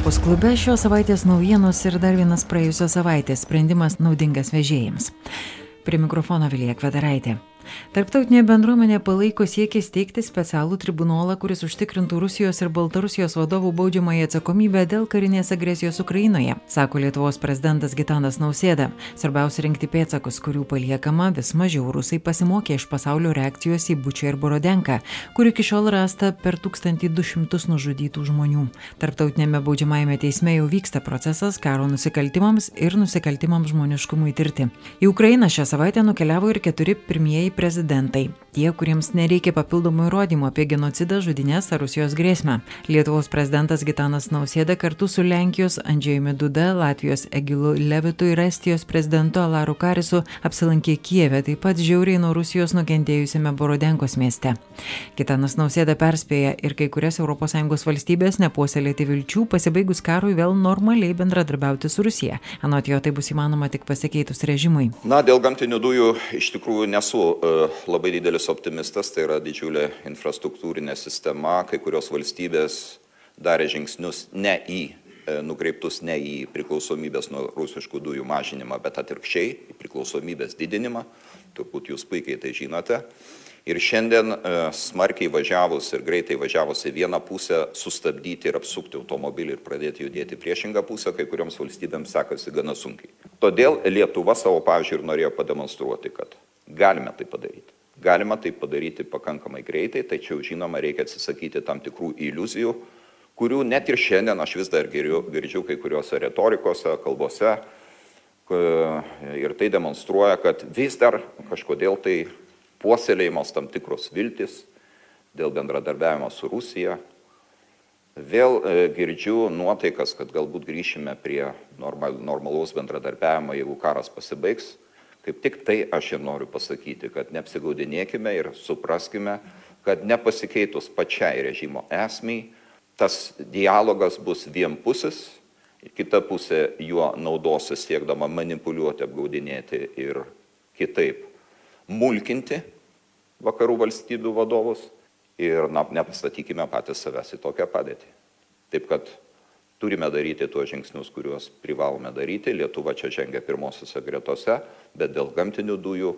Europos klube šios savaitės naujienos ir dar vienas praėjusios savaitės sprendimas naudingas vežėjams. Prie mikrofono Vilija Kvedaraitė. Tarptautinė bendruomenė palaiko siekį steigti specialų tribunolą, kuris užtikrintų Rusijos ir Baltarusijos vadovų baudžiamąją atsakomybę dėl karinės agresijos Ukrainoje, sako Lietuvos prezidentas Gitanas Nausėda. Svarbiausia rinkti pėtsakus, kurių paliekama vis mažiau rusai pasimokė iš pasaulio reakcijos į Bučią ir Borodenką, kur iki šiol rasta per 1200 nužudytų žmonių. Tarptautinėme baudžiamajame teisme jau vyksta procesas karo nusikaltimams ir nusikaltimams žmoniškumui tirti. Į Ukrainą šią savaitę nukeliavo ir keturi pirmieji prezidentai. Tie kuriems nereikia papildomų įrodymų apie genocidą žudynes ar rusijos grėsmę. Lietuvos prezidentas gitanas nausėda kartu su lenkijos andžejumi duda latvijos egilu levitu ir estijos prezidentu alaru karisu apsilankė kijeve taip pat žiauriai nuo rusijos nukentėjusiame borodenkos mieste. Gitanas nausėda perspėja ir kai kurias sąjungos valstybes nepuoselėti vilčių pasibaigus karui vėl normaliai bendradarbiauti su rusija. Anot jo tai bus įmanoma tik pasikeitus režimui. Na dėl gamtinių dujų iš tikrųjų nesu labai didelis optimistas, tai yra didžiulė infrastruktūrinė sistema, kai kurios valstybės darė žingsnius ne į e, nukreiptus ne į priklausomybės nuo rusiškų dujų mažinimą, bet atvirkščiai į priklausomybės didinimą. Turbūt jūs puikiai tai žinote. Ir šiandien e, smarkiai važiavus ir greitai važiavus į vieną pusę, sustabdyti ir apsukti automobilį ir pradėti judėti priešingą pusę, kai kurioms valstybėms sekasi gana sunkiai. Todėl Lietuva savo pavyzdžių ir norėjo pademonstruoti, kad galime tai padaryti. Galima tai padaryti pakankamai greitai tačiau žinoma reikia atsisakyti tam tikrų iliuzijų kurių net ir šiandien aš vis dar girdžiu kai kuriose retorikose kalbose ir tai demonstruoja kad vis dar kažkodėl tai puoselėjamos tam tikros viltys dėl bendradarbiavimo su rusija. Vėl e, girdžiu nuotaikas kad galbūt grįšime prie normal normalaus bendradarbiavimo jeigu karas pasibaigs kaip tik tai aš ir noriu pasakyti kad neapsigaudinėkime ir supraskime kad nepasikeitus pačiai režimo esmei tas dialogas bus vienpusis kita pusė juo naudosis siekdama manipuliuoti apgaudinėti ir kitaip mulkinti vakarų valstybių vadovus ir na nepastatykime patys savęs į tokią padėtį. Taip kad turime daryti tuos žingsnius kuriuos privalome daryti. Lietuva čia žengia pirmosiose gretose bet dėl gamtinių dujų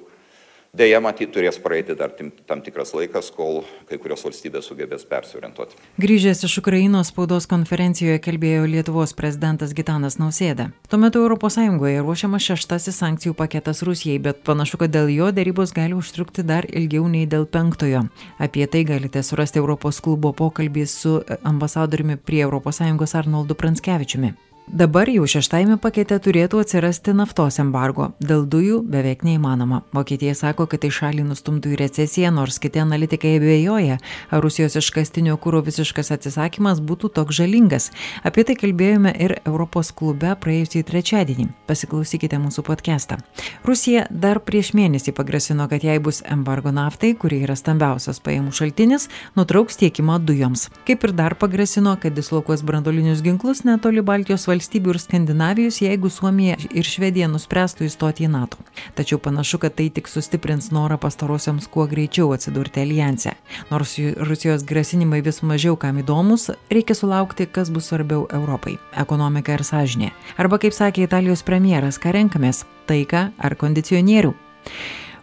deja matyt turės praeiti dar tam tikras laikas kol kai kurios valstybės sugebės persiorientuoti. Grįžęs iš ukrainos spaudos konferencijoje kalbėjo lietuvos prezidentas gitanas nausėda. Tuo metu sąjungoje ruošiamas šeštasis sankcijų paketas rusijai bet panašu kad dėl jo derybos gali užtrukti dar ilgiau nei dėl penktojo. Apie tai galite surasti europos klubo pokalbį su ambasadoriumi prie sąjungos arnoldu pranckevičiumi dabar jau šeštajame pakete turėtų atsirasti naftos embargo. Dėl dujų beveik neįmanoma. Vokietija sako kad tai šalį nustumtų į recesiją nors kiti analitikai abejoja ar rusijos iškastinio kuro visiškas atsisakymas būtų toks žalingas. Apie tai kalbėjome ir europos klube praėjusį trečiadienį. Pasiklausykite mūsų podkestą rusija dar prieš mėnesį pagrasino kad jei bus embargo naftai kuri yra stambiausias pajamų šaltinis nutrauks tiekimą dujoms. Kaip ir dar pagrasino kad dislokuos branduolinius ginklus netoli baltijos valstybių ir Skandinavijos, jeigu Suomija ir Švedija nuspręstų įstoti į NATO. Tačiau panašu, kad tai tik sustiprins norą pastarosiams kuo greičiau atsidurti alijanse. Nors Rusijos grasinimai vis mažiau kam įdomus, reikia sulaukti, kas bus svarbiau Europai - ekonomika ir sąžinė. Arba kaip sakė Italijos premjeras, ką renkamės - taiką ar kondicionierių.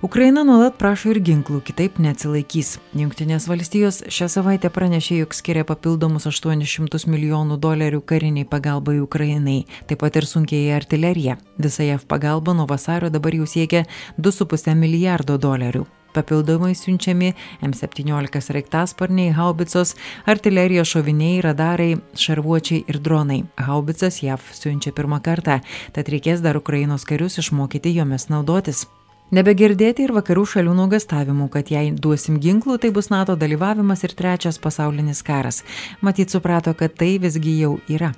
Ukraina nuolat prašo ir ginklų, kitaip neatsilaikys. Junktinės valstijos šią savaitę pranešė, jog skiria papildomus 800 milijonų dolerių kariniai pagalbai Ukrainai, taip pat ir sunkiai artilerija. Visa JAV pagalba nuo vasario dabar jau siekia 2,5 milijardo dolerių. Papildomai siunčiami M17 sraigtasparniai, haubicos, artilerijos šoviniai, radarai, šarvuočiai ir dronai. Haubicas JAV siunčia pirmą kartą, tad reikės dar Ukrainos karius išmokyti jomis naudotis. Nebegirdėti ir vakarų šalių nuogastavimų, kad jei duosim ginklų, tai bus NATO dalyvavimas ir trečias pasaulinis karas. Matyt suprato, kad tai visgi jau yra.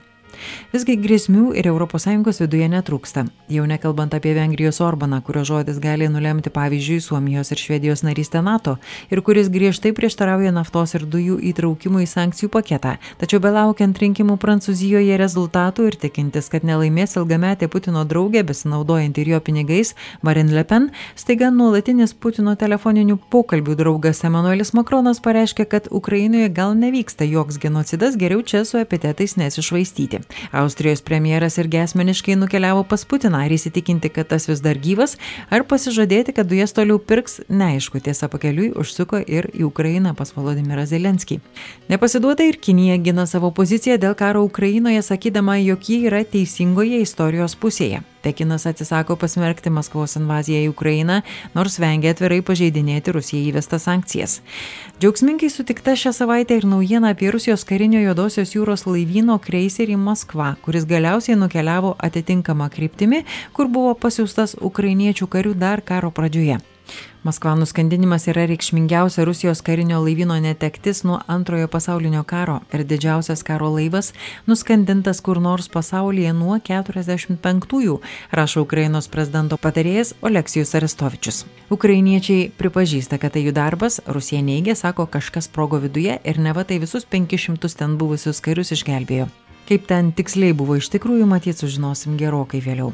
Visgi grėsmių ir ES viduje netrūksta. Jau nekalbant apie Vengrijos Orbaną, kurio žodis gali nulemti pavyzdžiui Suomijos ir Švedijos narystę NATO ir kuris griežtai prieštarauja naftos ir dujų įtraukimui į sankcijų paketą. Tačiau belaukiant rinkimų Prancūzijoje rezultatų ir tikintis, kad nelaimės ilgametė Putino draugė, besinaudojant ir jo pinigais, Marine Le Pen, staiga nuolatinis Putino telefoninių pokalbių draugas Emanuelis Makronas pareiškė, kad Ukrainoje gal nevyksta joks genocidas, geriau čia su epitetais nesišvaistyti. Austrijos premjeras irgi asmeniškai nukeliavo pas Putiną ar įsitikinti, kad tas vis dar gyvas, ar pasižadėti, kad dujas toliau pirks, neaišku, tiesa pakeliui užsuko ir į Ukrainą pas Volodimirą Zelenskį. Nepasiduoda ir Kinija gina savo poziciją dėl karo Ukrainoje, sakydama, jog ji yra teisingoje istorijos pusėje. Pekinas atsisako pasmerkti Maskvos invaziją į Ukrainą, nors vengia atvirai pažeidinėti Rusijai įvestas sankcijas. Džiaugsmingai sutikta šią savaitę ir naujiena apie Rusijos karinio juodosios jūros laivyno kreiserį Maskva, kuris galiausiai nukeliavo atitinkamą kryptimį, kur buvo pasiūstas ukrainiečių karių dar karo pradžioje. Maskva nuskandinimas yra reikšmingiausia Rusijos karinio laivyno netektis nuo antrojo pasaulinio karo ir didžiausias karo laivas nuskandintas kur nors pasaulyje nuo 45-ųjų, rašo Ukrainos prezidento patarėjas Oleksijus Arestovičius. Ukrainiečiai pripažįsta, kad tai jų darbas, Rusija neigia, sako kažkas sprogo viduje ir neva tai visus 500 ten buvusius karius išgelbėjo. Kaip ten tiksliai buvo iš tikrųjų, matyt, sužinosim gerokai vėliau.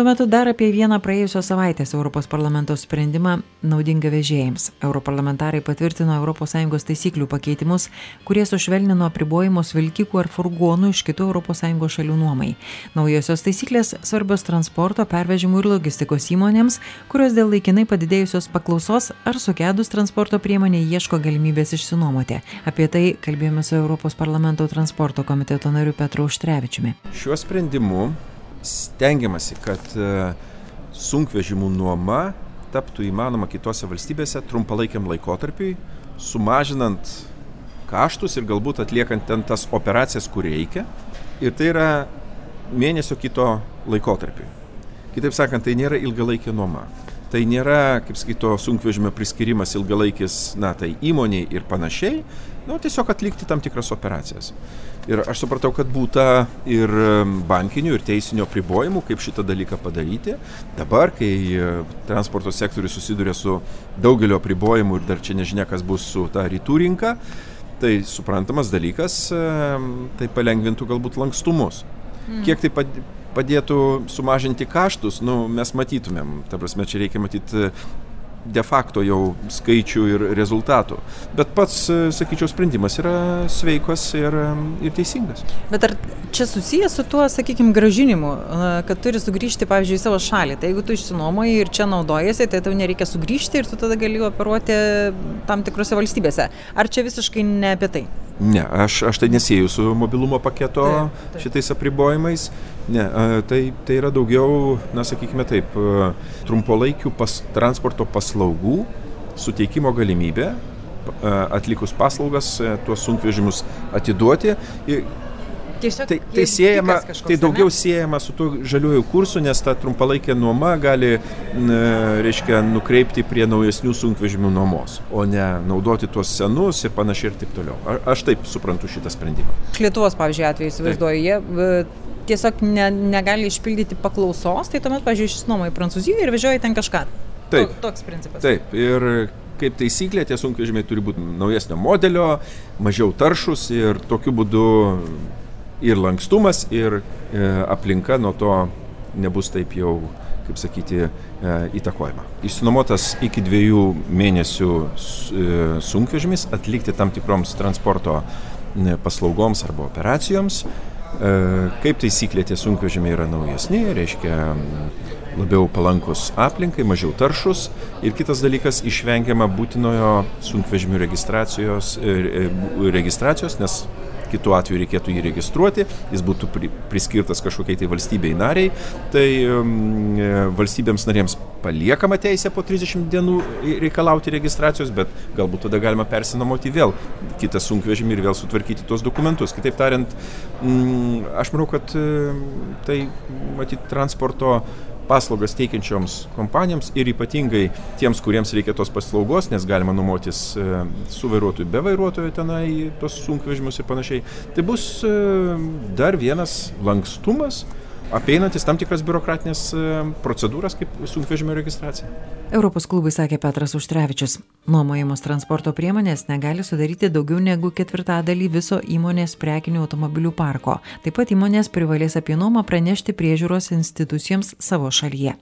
Tuo metu dar apie vieną praėjusios savaitės Europos parlamento sprendimą naudingą vežėjams. Europarlamentarai patvirtino ES taisyklių pakeitimus, kurie sušvelnino apribojimus vilkikų ar furgonų iš kitų ES šalių nuomai. Naujosios taisyklės svarbios transporto, pervežimų ir logistikos įmonėms, kurios dėl laikinai padidėjusios paklausos ar sugedus transporto priemonė ieško galimybės išsinuomoti. Apie tai kalbėjome su Europos parlamento transporto komiteto nariu Petru Užtrevičiumi. Šiuo sprendimu stengiamasi, kad e, sunkvežimų nuoma taptų įmanoma kitose valstybėse trumpalaikiam laikotarpiui, sumažinant kaštus ir galbūt atliekant ten tas operacijas, kur reikia. Ir tai yra mėnesio kito laikotarpiui. Kitaip sakant, tai nėra ilgalaikė nuoma. Tai nėra, kaip sakyto, sunkvežimio priskirimas ilgalaikis, na, tai įmoniai ir panašiai, nu, tiesiog atlikti tam tikras operacijas. Ir aš supratau, kad būta ir bankinių, ir teisinio pribojimų, kaip šitą dalyką padaryti. Dabar, kai e, transporto sektorius susiduria su daugelio pribojimų ir dar čia nežinia, kas bus su ta rytų rinka, tai suprantamas dalykas, tai palengvintų galbūt lankstumus. Mm. Kiek tai padėtų sumažinti kaštus, nu, mes matytumėm. Ta prasme, čia reikia matyti de facto jau skaičių ir rezultatų. Bet pats, e, sakyčiau, sprendimas yra sveikas ir, e, ir teisingas. Bet ar čia susijęs su tuo, sakykime, gražinimu, kad turi sugrįžti, pavyzdžiui, į savo šalį. Tai jeigu tu išsinuomoji ir čia naudojasi, tai tau nereikia sugrįžti ir tu tada gali operuoti tam tikrose valstybėse. Ar čia visiškai ne apie tai? Ne, aš, aš tai nesėjau su mobilumo paketo taip, taip. šitais apribojimais. Ne, tai, tai yra daugiau, na sakykime taip, trumpalaikių pas, transporto paslaugų suteikimo galimybė atlikus paslaugas tuos sunkvežimus atiduoti Tiesiog tai, tai, siejama, tai daugiau ne? siejama su tuo žaliuoju kursu, nes ta trumpalaikė nuoma gali, n, reiškia, nukreipti prie naujesnių sunkvežimių nuomos, o ne naudoti tuos senus ir panašiai ir taip toliau. A, aš taip suprantu šitą sprendimą. Lietuvos, pavyzdžiui, atveju įsivaizduoju, jie tiesiog ne, negali išpildyti paklausos, tai tuomet, pavyzdžiui, išsinuomoja Prancūzijoje ir vežioja ten kažką. Taip. Toks principas. Taip. Ir kaip taisyklė, tie sunkvežimiai turi būti naujesnio modelio, mažiau taršus ir tokiu būdu ir lankstumas, ir e, aplinka nuo to nebus taip jau, kaip sakyti, e, įtakojama. Išsinuomotas iki dviejų mėnesių e, sunkvežimis atlikti tam tikroms transporto paslaugoms arba operacijoms. E, kaip taisyklė, tie sunkvežimiai yra naujesni, reiškia labiau palankus aplinkai, mažiau taršus. Ir kitas dalykas, išvengiama būtinojo sunkvežimių registracijos, e, registracijos nes kitu atveju reikėtų jį registruoti, jis būtų pri, priskirtas kažkokiai tai valstybei nariai, tai um, valstybėms narėms paliekama teisė po 30 dienų reikalauti registracijos, bet galbūt tada galima persinamoti vėl kitą sunkvežimį ir vėl sutvarkyti tuos dokumentus. Kitaip tariant, mm, aš manau, kad tai matyti transporto paslaugas teikiančioms kompanijoms ir ypatingai tiems, kuriems reikia tos paslaugos, nes galima nuomotis e, su vairuotoju, be vairuotojo tenai tos sunkvežimius ir panašiai. Tai bus e, dar vienas lankstumas apeinantis tam tikras biurokratinės e, procedūras kaip sunkvežimio registracija. Europos klubui sakė Petras Užtrevičius. Nuomojamos transporto priemonės negali sudaryti daugiau negu ketvirtadalį viso įmonės prekinių automobilių parko. Taip pat įmonės privalės apie nuomą pranešti priežiūros institucijoms savo šalyje.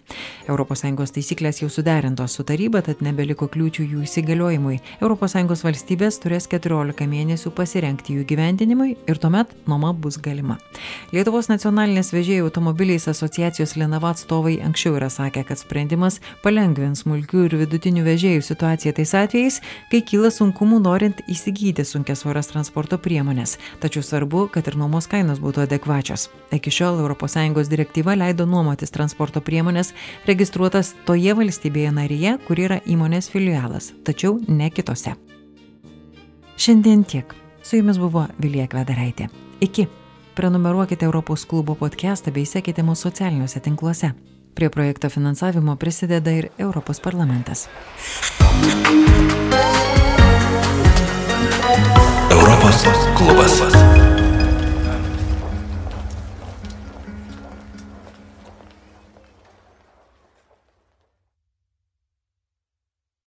ES taisyklės jau suderintos su taryba, tad nebeliko kliūčių jų įsigaliojimui. ES valstybės turės 14 mėnesių pasirenkti jų gyvendinimui ir tuomet nuoma bus galima. Lietuvos nacionalinės vežėjų automobiliais asociacijos Lenava atstovai anksčiau yra sakę, kad sprendimas palengvins smulkių ir vidutinių vežėjų situaciją tais atvejais, kai kyla sunkumų norint įsigyti sunkias svoras transporto priemonės. Tačiau svarbu, kad ir nuomos kainos būtų adekvačios. Iki šiol ES direktyva leido nuomotis transporto priemonės registruotas toje valstybėje narėje, kur yra įmonės filialas, tačiau ne kitose. Šiandien tiek. Su jumis buvo Vilija Kvedaraitė. Iki. Prenumeruokite Europos klubo podcastą bei sekite mūsų socialiniuose tinkluose. Prie projekto finansavimo prisideda ir Europos parlamentas. Europos klubas.